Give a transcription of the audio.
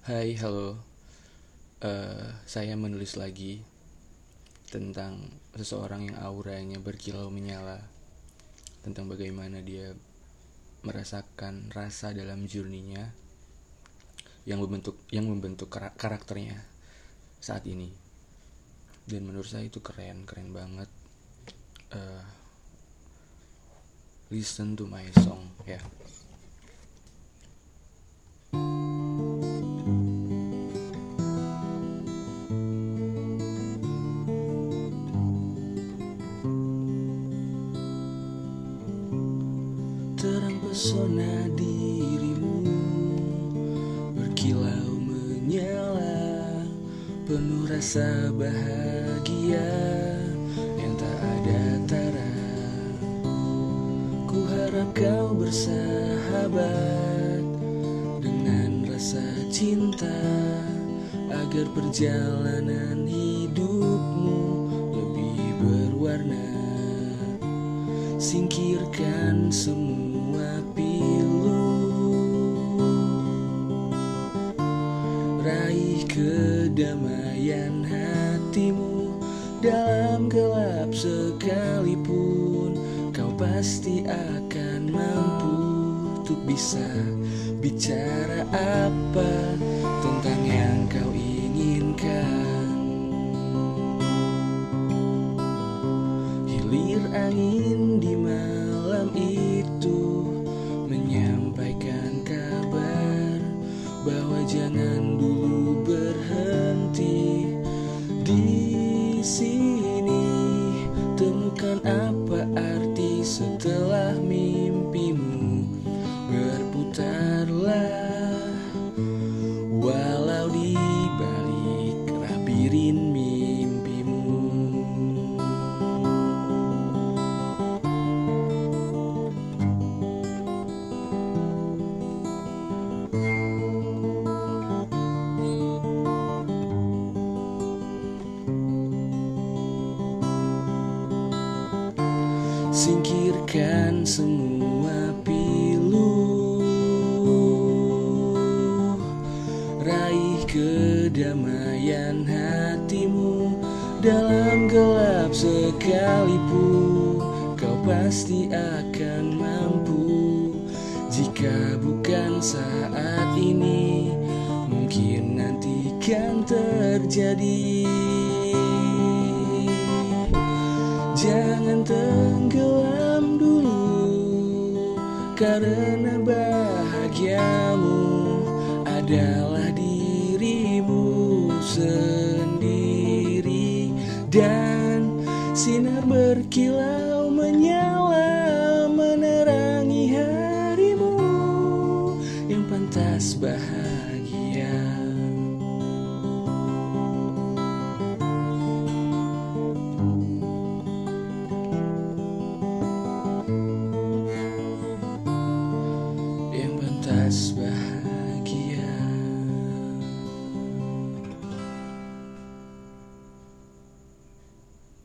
Hai, halo. Eh, saya menulis lagi tentang seseorang yang auranya berkilau menyala, tentang bagaimana dia merasakan rasa dalam journey-nya yang membentuk yang membentuk kara- karakternya saat ini. Dan menurut saya itu keren, keren banget. Eh, listen to my song, ya. Terang pesona dirimu. Berkilau menyala Penuh rasa bahagia Yang tak ada tara. Ku harap kau bersahabat Dengan rasa cinta Agar perjalanan hidupmu Lebih berwarna. Singkirkan semua pilu Raih kedamaian hatimu Dalam gelap sekalipun Kau pasti akan mampu Untuk bisa bicara apa Tentang yang kau inginkan. Hilir angin di malam itu arti setelah Singkirkan semua pilu. Raih kedamaian hatimu Dalam gelap sekalipun Kau pasti akan mampu. Jika bukan saat ini Mungkin nanti kan terjadi Karena bahagiamu adalah dirimu sendiri. Dan sinar berkilau